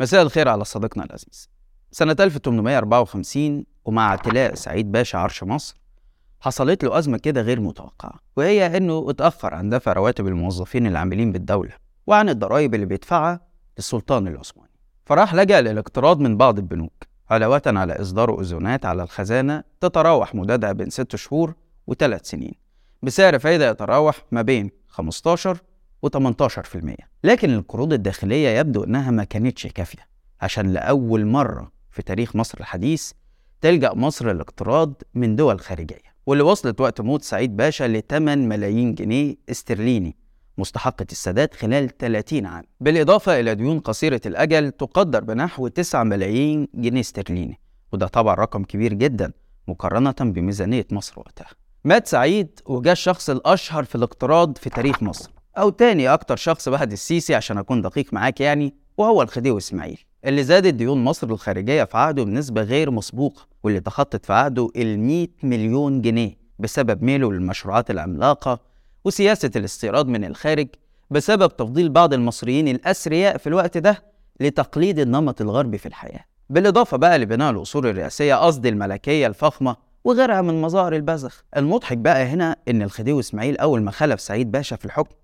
مساء الخير على صديقنا العزيز. سنة 1854 ومع اعتلاء سعيد باشا عرش مصر حصلت له أزمة كده غير متوقعة وهي إنه اتأخر عن دفع رواتب الموظفين العاملين بالدولة وعن الضرائب اللي بيدفعها للسلطان العثماني. فراح لجأ للاقتراض من بعض البنوك علاوة على إصدار أذونات على الخزانة تتراوح مدتها بين ست شهور وثلاث سنين بسعر فايدة يتراوح ما بين 15 و 18% لكن القروض الداخلية يبدو إنها ما كانتش كافية عشان لأول مرة في تاريخ مصر الحديث تلجأ مصر للاقتراض من دول خارجية واللي وصلت وقت موت سعيد باشا ل 8 ملايين جنيه استرليني مستحقة السداد خلال 30 عام. بالإضافة إلى ديون قصيرة الأجل تقدر بنحو 9 ملايين جنيه استرليني وده طبعا رقم كبير جدا مقارنة بميزانية مصر وقتها. مات سعيد وجاء الشخص الأشهر في الاقتراض في تاريخ مصر. أو تاني أكتر شخص بعد السيسي عشان أكون دقيق معاك يعني وهو الخديوي إسماعيل اللي زادت ديون مصر الخارجية في عهده بنسبة غير مسبوقة واللي تخطت في عهده ال 100 مليون جنيه بسبب ميله للمشروعات العملاقة وسياسة الاستيراد من الخارج بسبب تفضيل بعض المصريين الأثرياء في الوقت ده لتقليد النمط الغربي في الحياة بالإضافة بقى لبناء الأصول الرئاسية قصد الملكية الفخمة وغيرها من مظاهر البذخ. المضحك بقى هنا إن الخديوي إسماعيل أول ما خلف سعيد باشا في الحكم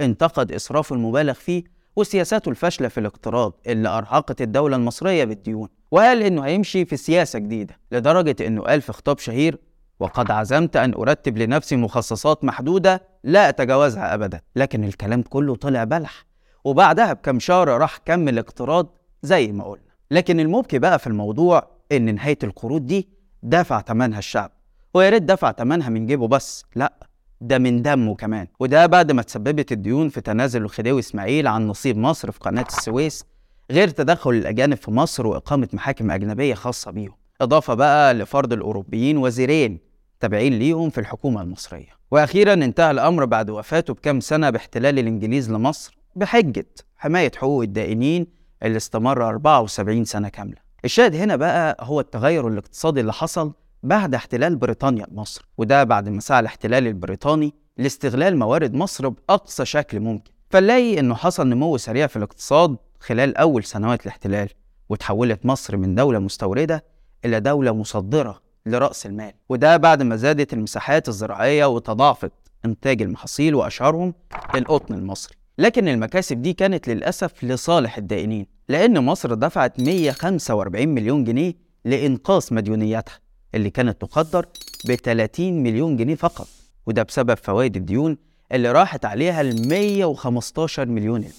انتقد إسرافه المبالغ فيه وسياساته الفاشلة في الاقتراض اللي أرهقت الدولة المصرية بالديون وقال إنه هيمشي في سياسة جديدة لدرجة إنه قال في خطاب شهير وقد عزمت أن أرتب لنفسي مخصصات محدودة لا أتجاوزها أبدا لكن الكلام كله طلع بلح وبعدها بكم شهر راح كمل اقتراض زي ما قلنا. لكن المبكي بقى في الموضوع إن نهاية القروض دي دفع ثمنها الشعب ويا ريت دفع ثمنها من جيبه بس لأ ده من دمه كمان. وده بعد ما تسببت الديون في تنازل الخديوي إسماعيل عن نصيب مصر في قناة السويس غير تدخل الأجانب في مصر وإقامة محاكم أجنبية خاصة بيهم. إضافة بقى لفرض الأوروبيين وزيرين تابعين ليهم في الحكومة المصرية. وأخيرا انتهى الأمر بعد وفاته بكام سنة باحتلال الإنجليز لمصر بحجة حماية حقوق الدائنين اللي استمر 74 سنة كاملة. الشاهد هنا بقى هو التغير الاقتصادي اللي حصل بعد احتلال بريطانيا لمصر وده بعد ما سعى الاحتلال البريطاني لاستغلال موارد مصر بأقصى شكل ممكن. فنلاقي إنه حصل نمو سريع في الاقتصاد خلال أول سنوات الاحتلال وتحولت مصر من دولة مستوردة إلى دولة مصدرة لرأس المال. وده بعد ما زادت المساحات الزراعية وتضاعفت إنتاج المحاصيل وأشهرهم القطن المصري. لكن المكاسب دي كانت للأسف لصالح الدائنين لأن مصر دفعت 145 مليون جنيه لإنقاص مديونياتها. اللي كانت تقدر ب 30 مليون جنيه فقط وده بسبب فوائد الديون اللي راحت عليها ال 115 مليون المال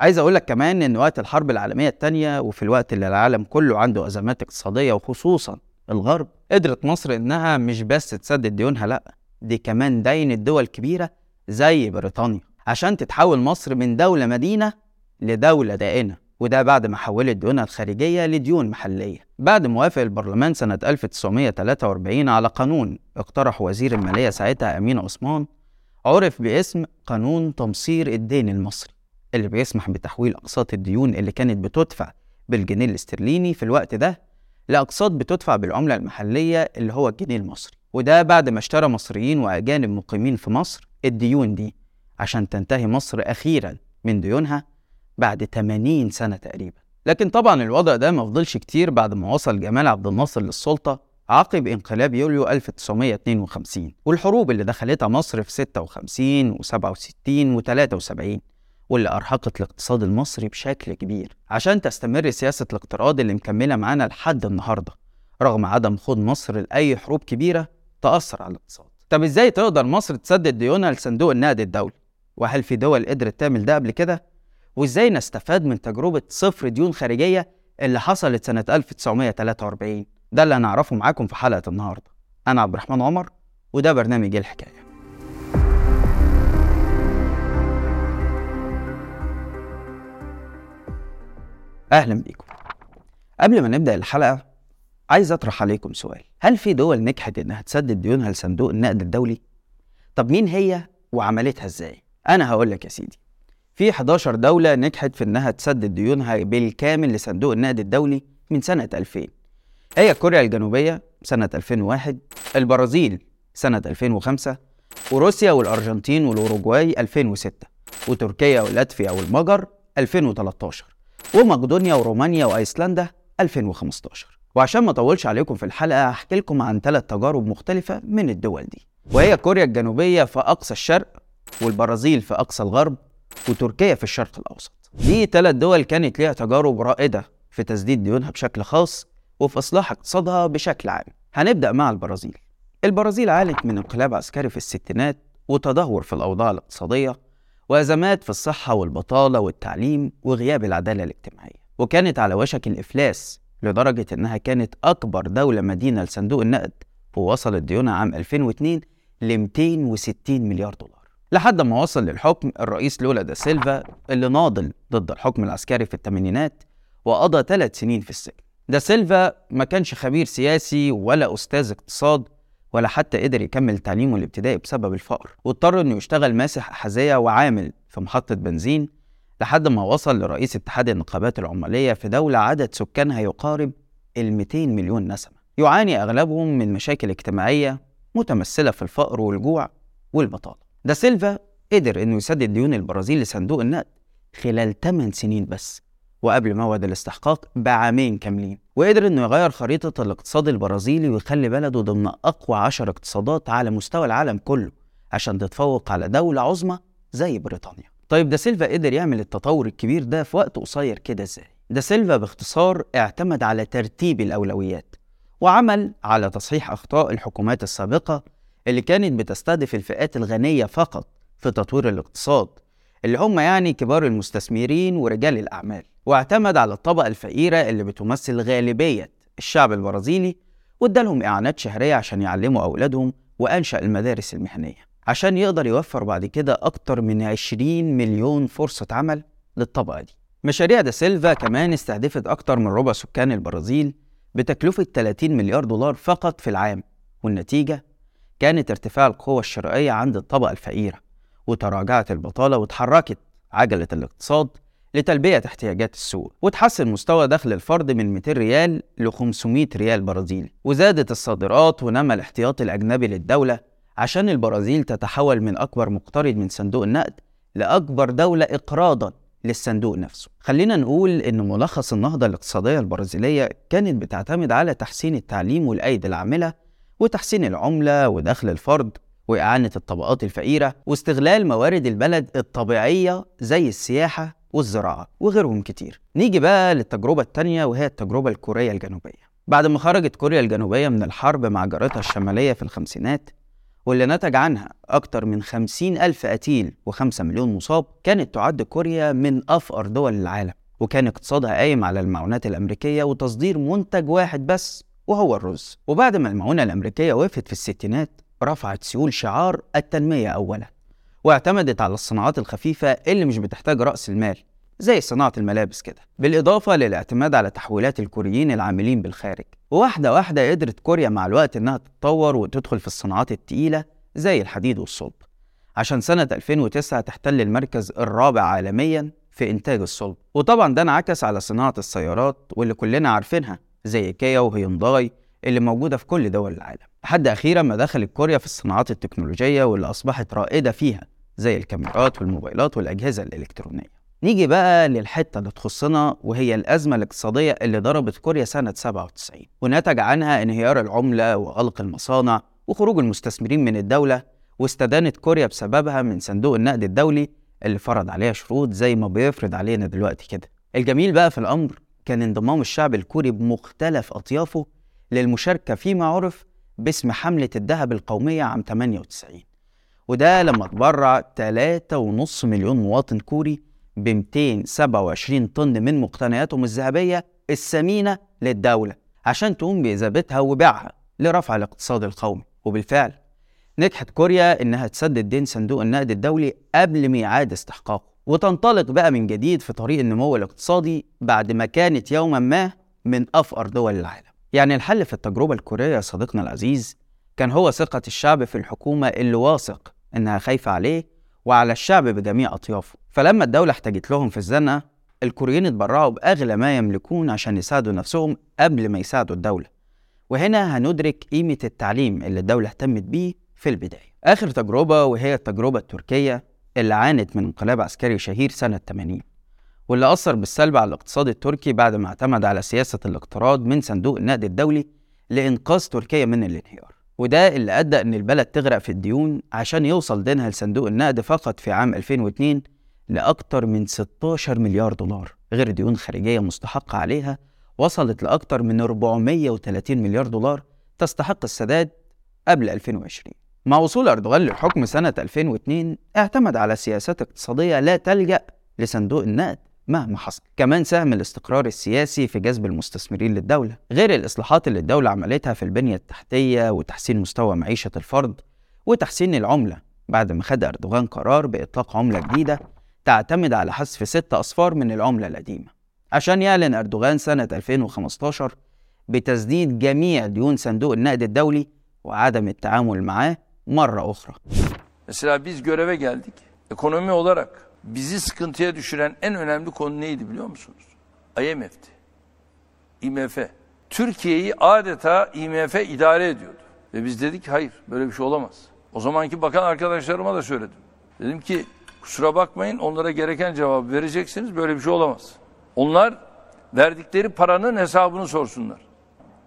عايز أقول لك كمان إن وقت الحرب العالمية الثانية وفي الوقت اللي العالم كله عنده أزمات اقتصادية وخصوصا الغرب قدرت مصر إنها مش بس تسدد ديونها لأ دي كمان دين الدول كبيرة زي بريطانيا. عشان تتحول مصر من دولة مدينة لدولة دائنة وده بعد ما حولت ديونها الخارجية لديون محلية. بعد موافق البرلمان سنة 1943 على قانون اقترح وزير المالية ساعتها أمين عثمان عرف باسم قانون تمصير الدين المصري اللي بيسمح بتحويل أقساط الديون اللي كانت بتدفع بالجنيه الاسترليني في الوقت ده لأقساط بتدفع بالعملة المحلية اللي هو الجنيه المصري. وده بعد ما اشترى مصريين وأجانب مقيمين في مصر الديون دي عشان تنتهي مصر أخيرا من ديونها بعد 80 سنة تقريبا. لكن طبعا الوضع ده ما فضلش كتير بعد ما وصل جمال عبد الناصر للسلطة عقب انقلاب يوليو 1952 والحروب اللي دخلتها مصر في 56 و67 و73 واللي أرهقت الاقتصاد المصري بشكل كبير عشان تستمر سياسة الاقتراض اللي مكملة معانا لحد النهاردة رغم عدم خوض مصر لأي حروب كبيرة تأثر على الاقتصاد طب إزاي تقدر مصر تسدد ديونها لصندوق النقد الدولي؟ وهل في دول قدرت تعمل ده قبل كده؟ وإزاي نستفاد من تجربة صفر ديون خارجية اللي حصلت سنة 1943 ده اللي هنعرفه معاكم في حلقة النهاردة. أنا عبد الرحمن عمر وده برنامج الحكاية. أهلا بيكم. قبل ما نبدأ الحلقة عايز أطرح عليكم سؤال. هل في دول نجحت إنها تسدد ديونها لصندوق النقد الدولي؟ طب مين هي وعملتها إزاي؟ أنا هقول لك يا سيدي. في 11 دولة نجحت في إنها تسدد ديونها بالكامل لصندوق النقد الدولي من سنة 2000 هي كوريا الجنوبية سنة 2001 البرازيل سنة 2005 وروسيا والأرجنتين والأوروجواي 2006 وتركيا ولاتفيا والمجر 2013 ومقدونيا ورومانيا وأيسلندا 2015 وعشان ما أطولش عليكم في الحلقة هحكي لكم عن ثلاث تجارب مختلفة من الدول دي. وهي كوريا الجنوبية في أقصى الشرق والبرازيل في أقصى الغرب وتركيا في الشرق الأوسط. دي ثلاث دول كانت ليها تجارب رائدة في تسديد ديونها بشكل خاص وفي إصلاح اقتصادها بشكل عام. هنبدأ مع البرازيل. البرازيل عانت من انقلاب عسكري في الستينات وتدهور في الأوضاع الاقتصادية وأزمات في الصحة والبطالة والتعليم وغياب العدالة الاجتماعية وكانت على وشك الإفلاس لدرجة إنها كانت أكبر دولة مدينة لصندوق النقد ووصلت ديونها عام 2002 ل 260 مليار دولار. لحد ما وصل للحكم الرئيس لولا دا سيلفا اللي ناضل ضد الحكم العسكري في الثمانينات وقضى ثلاث سنين في السجن. دا سيلفا ما كانش خبير سياسي ولا أستاذ اقتصاد ولا حتى قدر يكمل تعليمه الابتدائي بسبب الفقر. واضطر إنه يشتغل ماسح أحذية وعامل في محطة بنزين لحد ما وصل لرئيس اتحاد النقابات العمالية في دولة عدد سكانها يقارب ال 200 مليون نسمة. يعاني أغلبهم من مشاكل اجتماعية متمثلة في الفقر والجوع والبطالة. دا سيلفا قدر إنه يسدد ديون البرازيل لصندوق النقد خلال 8 سنين بس وقبل موعد الاستحقاق بعامين كاملين وقدر إنه يغير خريطة الاقتصاد البرازيلي ويخلي بلده ضمن أقوى عشر اقتصادات على مستوى العالم كله عشان تتفوق على دولة عظمى زي بريطانيا. طيب دا سيلفا قدر يعمل التطور الكبير ده في وقت قصير كده إزاي؟ دا سيلفا باختصار اعتمد على ترتيب الأولويات وعمل على تصحيح أخطاء الحكومات السابقة اللي كانت بتستهدف الفئات الغنية فقط في تطوير الاقتصاد اللي هم يعني كبار المستثمرين ورجال الأعمال. واعتمد على الطبقة الفقيرة اللي بتمثل غالبية الشعب البرازيلي وادالهم إعانات شهرية عشان يعلموا أولادهم وأنشأ المدارس المهنية. عشان يقدر يوفر بعد كده أكتر من 20 مليون فرصة عمل للطبقة دي. مشاريع دا سيلفا كمان استهدفت أكتر من ربع سكان البرازيل بتكلفة 30 مليار دولار فقط في العام والنتيجة كانت ارتفاع القوة الشرائية عند الطبقة الفقيرة وتراجعت البطالة وتحركت عجلة الاقتصاد لتلبية احتياجات السوق وتحسن مستوى دخل الفرد من 200 ريال ل 500 ريال برازيلي. وزادت الصادرات ونمى الاحتياطي الأجنبي للدولة عشان البرازيل تتحول من أكبر مقترض من صندوق النقد لأكبر دولة إقراضا للصندوق نفسه. خلينا نقول إن ملخص النهضة الاقتصادية البرازيلية كانت بتعتمد على تحسين التعليم والأيدي العاملة وتحسين العملة ودخل الفرد وإعانة الطبقات الفقيرة واستغلال موارد البلد الطبيعية زي السياحة والزراعة وغيرهم كتير. نيجي بقى للتجربة التانية وهي التجربة الكورية الجنوبية. بعد ما خرجت كوريا الجنوبية من الحرب مع جارتها الشمالية في الخمسينات واللي نتج عنها أكتر من خمسين ألف قتيل وخمسة مليون مصاب كانت تعد كوريا من أفقر دول العالم وكان اقتصادها قايم على المعونات الأمريكية وتصدير منتج واحد بس وهو الرز. وبعد ما المعونة الأمريكية وقفت في الستينات رفعت سيول شعار التنمية أولا واعتمدت على الصناعات الخفيفة اللي مش بتحتاج رأس المال زي صناعة الملابس كده. بالإضافة للاعتماد على تحويلات الكوريين العاملين بالخارج. وواحدة واحدة قدرت كوريا مع الوقت إنها تتطور وتدخل في الصناعات التقيلة زي الحديد والصلب. عشان سنة 2009 تحتل المركز الرابع عالميا في إنتاج الصلب. وطبعا ده انعكس على صناعة السيارات واللي كلنا عارفينها. زي كيا وهيونداي اللي موجودة في كل دول العالم. لحد أخيرا ما دخلت كوريا في الصناعات التكنولوجية واللي أصبحت رائدة فيها زي الكاميرات والموبايلات والأجهزة الإلكترونية. نيجي بقى للحتة اللي تخصنا وهي الأزمة الاقتصادية اللي ضربت كوريا سنة 97 ونتج عنها انهيار العملة وغلق المصانع وخروج المستثمرين من الدولة واستدانت كوريا بسببها من صندوق النقد الدولي اللي فرض عليها شروط زي ما بيفرض علينا دلوقتي كده. الجميل بقى في الأمر كان انضمام الشعب الكوري بمختلف أطيافه للمشاركة فيما عرف باسم حملة الذهب القومية عام 98 وده لما تبرع 3.5 مليون مواطن كوري ب 227 طن من مقتنياتهم الذهبية الثمينة للدولة عشان تقوم بإذابتها وبيعها لرفع الاقتصاد القومي. وبالفعل نجحت كوريا إنها تسدد دين صندوق النقد الدولي قبل ميعاد استحقاقه. وتنطلق بقى من جديد في طريق النمو الاقتصادي بعد ما كانت يوما ما من أفقر دول العالم. يعني الحل في التجربة الكورية يا صديقنا العزيز كان هو ثقة الشعب في الحكومة اللي واثق إنها خايفة عليه وعلى الشعب بجميع أطيافه. فلما الدولة احتاجت لهم في الزنقة الكوريين اتبرعوا بأغلى ما يملكون عشان يساعدوا نفسهم قبل ما يساعدوا الدولة. وهنا هندرك قيمة التعليم اللي الدولة اهتمت بيه في البداية. آخر تجربة وهي التجربة التركية اللي عانت من انقلاب عسكري شهير سنة 80 واللي أثر بالسلب على الاقتصاد التركي بعد ما اعتمد على سياسة الاقتراض من صندوق النقد الدولي لإنقاذ تركيا من الانهيار. وده اللي أدى إن البلد تغرق في الديون عشان يوصل دينها لصندوق النقد فقط في عام 2002 لأكتر من 16 مليار دولار غير ديون خارجية مستحقة عليها وصلت لأكتر من 430 مليار دولار تستحق السداد قبل 2020 مع وصول أردوغان للحكم سنة 2002 اعتمد على سياسات اقتصادية لا تلجأ لصندوق النقد مهما حصل. كمان ساهم الاستقرار السياسي في جذب المستثمرين للدولة غير الإصلاحات اللي الدولة عملتها في البنية التحتية وتحسين مستوى معيشة الفرد وتحسين العملة. بعد ما خد أردوغان قرار بإطلاق عملة جديدة تعتمد على حذف ست أصفار من العملة القديمة. عشان يعلن أردوغان سنة 2015 بتسديد جميع ديون صندوق النقد الدولي وعدم التعامل معاه marra ohra. Mesela biz göreve geldik. Ekonomi olarak bizi sıkıntıya düşüren en önemli konu neydi biliyor musunuz? IMF'ti. IMF. Türkiye'yi adeta IMF idare ediyordu. Ve biz dedik hayır böyle bir şey olamaz. O zamanki bakan arkadaşlarıma da söyledim. Dedim ki kusura bakmayın onlara gereken cevabı vereceksiniz böyle bir şey olamaz. Onlar verdikleri paranın hesabını sorsunlar.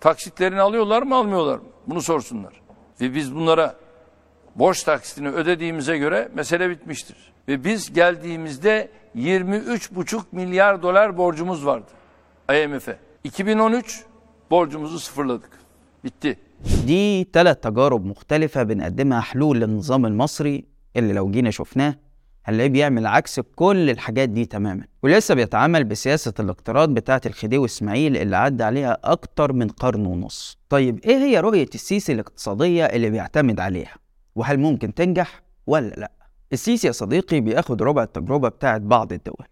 Taksitlerini alıyorlar mı almıyorlar mı? Bunu sorsunlar. Ve biz bunlara borç taksitini ödediğimize göre mesele bitmiştir. Ve biz geldiğimizde 23,5 milyar dolar borcumuz vardı IMF'e. 2013 borcumuzu sıfırladık. Bitti. دي ثلاث تجارب مختلفة بنقدمها حلول للنظام المصري اللي لو جينا شفناه هنلاقيه بيعمل عكس كل الحاجات دي تماما ولسه بيتعامل بسياسة الاقتراض بتاعة الخديوي اسماعيل اللي عدى عليها أكتر من قرن ونص طيب إيه هي رؤية السيسي الاقتصادية اللي بيعتمد عليها؟ وهل ممكن تنجح ولا لأ؟ السيسي يا صديقي بياخد ربع التجربة بتاعة بعض الدول.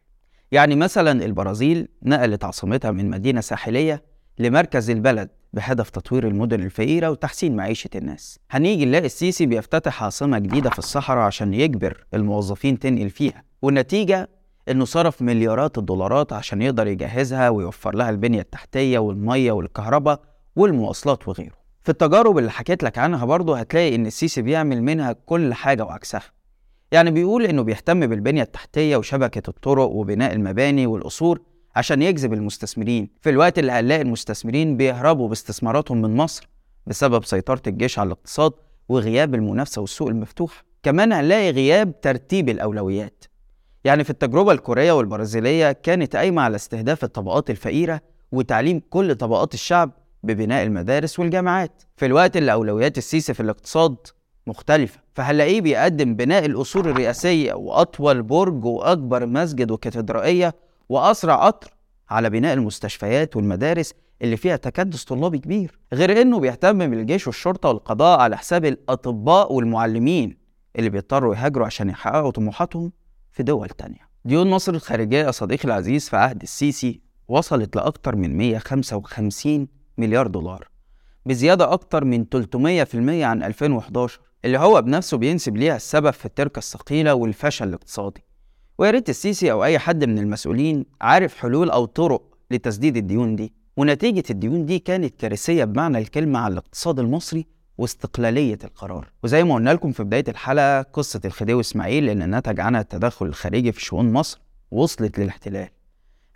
يعني مثلا البرازيل نقلت عاصمتها من مدينة ساحلية لمركز البلد بهدف تطوير المدن الفقيرة وتحسين معيشة الناس. هنيجي نلاقي السيسي بيفتتح عاصمة جديدة في الصحراء عشان يجبر الموظفين تنقل فيها. والنتيجة إنه صرف مليارات الدولارات عشان يقدر يجهزها ويوفر لها البنية التحتية والمية والكهرباء والمواصلات وغيره. في التجارب اللي حكيت لك عنها برضه هتلاقي إن السيسي بيعمل منها كل حاجة وعكسها. يعني بيقول إنه بيهتم بالبنية التحتية وشبكة الطرق وبناء المباني والقصور عشان يجذب المستثمرين. في الوقت اللي هنلاقي المستثمرين بيهربوا باستثماراتهم من مصر بسبب سيطرة الجيش على الاقتصاد وغياب المنافسة والسوق المفتوح. كمان هنلاقي غياب ترتيب الأولويات. يعني في التجربة الكورية والبرازيلية كانت قايمة على استهداف الطبقات الفقيرة وتعليم كل طبقات الشعب ببناء المدارس والجامعات. في الوقت اللي أولويات السيسي في الاقتصاد مختلفة فهنلاقيه بيقدم بناء القصور الرئاسية وأطول برج وأكبر مسجد وكاتدرائية وأسرع قطر على بناء المستشفيات والمدارس اللي فيها تكدس طلابي كبير. غير إنه بيهتم بالجيش والشرطة والقضاء على حساب الأطباء والمعلمين اللي بيضطروا يهاجروا عشان يحققوا طموحاتهم في دول تانية. ديون مصر الخارجية يا صديقي العزيز في عهد السيسي وصلت لأكتر من 155 مليار دولار بزيادة أكتر من 300% عن 2011 اللي هو بنفسه بينسب ليها السبب في التركة الثقيلة والفشل الاقتصادي. ويا ريت السيسي أو أي حد من المسؤولين عارف حلول أو طرق لتسديد الديون دي. ونتيجة الديون دي كانت كارثية بمعنى الكلمة على الاقتصاد المصري واستقلالية القرار. وزي ما قلنا لكم في بداية الحلقة قصة الخديوي إسماعيل اللي نتج عنها التدخل الخارجي في شؤون مصر وصلت للاحتلال.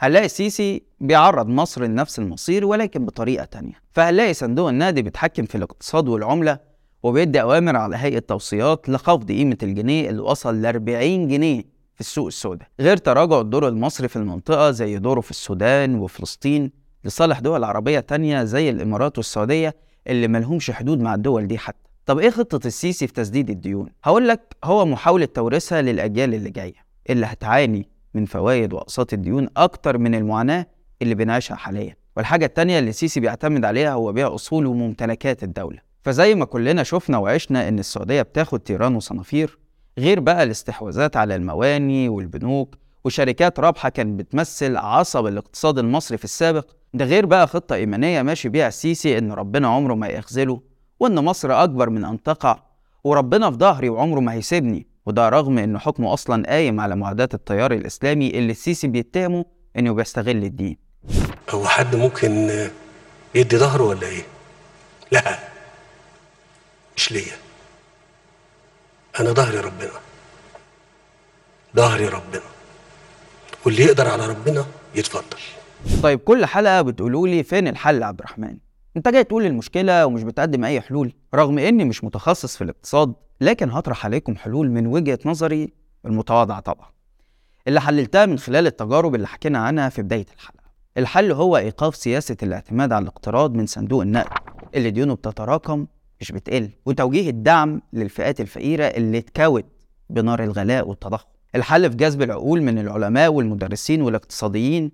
هنلاقي السيسي بيعرض مصر لنفس المصير ولكن بطريقة تانية فهنلاقي صندوق النقد بيتحكم في الاقتصاد والعملة وبيدي أوامر على هيئة توصيات لخفض قيمة الجنيه اللي وصل ل 40 جنيه في السوق السوداء غير تراجع الدور المصري في المنطقة زي دوره في السودان وفلسطين لصالح دول عربية تانية زي الإمارات والسعودية اللي ملهمش حدود مع الدول دي حتى طب إيه خطة السيسي في تسديد الديون؟ هقول لك هو محاولة توريثها للأجيال اللي جاية اللي هتعاني من فوائد وأقساط الديون أكتر من المعاناة اللي بنعيشها حاليا. والحاجة التانية اللي السيسي بيعتمد عليها هو بيع أصول وممتلكات الدولة. فزي ما كلنا شفنا وعشنا إن السعودية بتاخد تيران وصنافير غير بقى الاستحواذات على المواني والبنوك وشركات رابحة كانت بتمثل عصب الاقتصاد المصري في السابق. ده غير بقى خطة إيمانية ماشي بيها السيسي إن ربنا عمره ما يخذله وإن مصر أكبر من أن تقع وربنا في ظهري وعمره ما هيسيبني. وده رغم إن حكمه أصلا قايم على معاداة التيار الإسلامي اللي السيسي بيتهمه إنه بيستغل الدين. هو حد ممكن يدي ظهره ولا إيه؟ لا مش ليا. أنا ظهري ربنا ظهري ربنا. واللي يقدر على ربنا يتفضل. طيب كل حلقة بتقولوا لي فين الحل عبد الرحمن؟ انت جاي تقول المشكلة ومش بتقدم أي حلول رغم إني مش متخصص في الاقتصاد لكن هطرح عليكم حلول من وجهة نظري المتواضعة طبعا. اللي حللتها من خلال التجارب اللي حكينا عنها في بداية الحلقة. الحل هو إيقاف سياسة الاعتماد على الاقتراض من صندوق النقد اللي ديونه بتتراكم مش بتقل وتوجيه الدعم للفئات الفقيرة اللي اتكوت بنار الغلاء والتضخم. الحل في جذب العقول من العلماء والمدرسين والاقتصاديين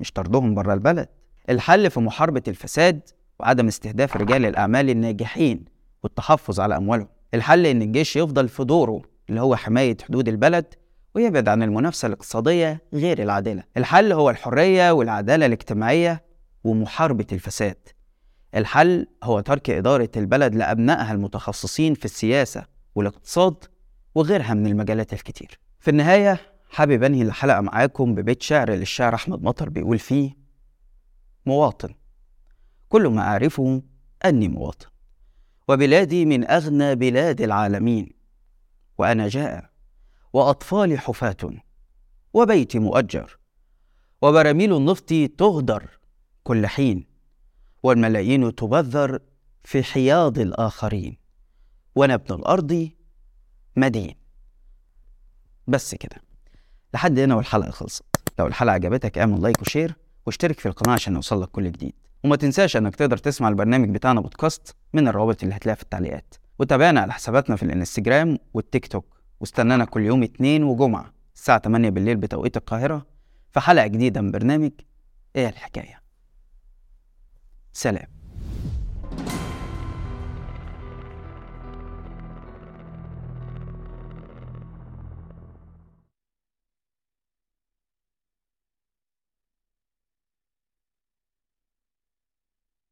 مش طردهم بره البلد. الحل في محاربة الفساد وعدم استهداف رجال الأعمال الناجحين والتحفظ على أموالهم. الحل إن الجيش يفضل في دوره اللي هو حماية حدود البلد ويبعد عن المنافسة الاقتصادية غير العادلة. الحل هو الحرية والعدالة الاجتماعية ومحاربة الفساد. الحل هو ترك إدارة البلد لأبنائها المتخصصين في السياسة والاقتصاد وغيرها من المجالات الكتير. في النهاية حابب أنهي الحلقة معاكم ببيت شعر للشاعر أحمد مطر بيقول فيه مواطن. كل ما أعرفه أني مواطن. وبلادي من أغنى بلاد العالمين. وأنا جائع وأطفالي حفاة وبيتي مؤجر وبراميل النفط تهدر كل حين والملايين تبذر في حياض الآخرين. وأنا ابن الأرض مدين. بس كده. لحد هنا والحلقة خلصت. لو الحلقة عجبتك اعمل like و share واشترك في القناة عشان يوصلك كل جديد. وما تنساش إنك تقدر تسمع البرنامج بتاعنا بودكاست من الروابط اللي هتلاقيها في التعليقات. وتابعنا على حساباتنا في الإنستجرام والتيك توك. واستنانا كل يوم اتنين وجمعة الساعة 8 بالليل بتوقيت القاهرة في حلقة جديدة من برنامج إيه الحكاية. سلام.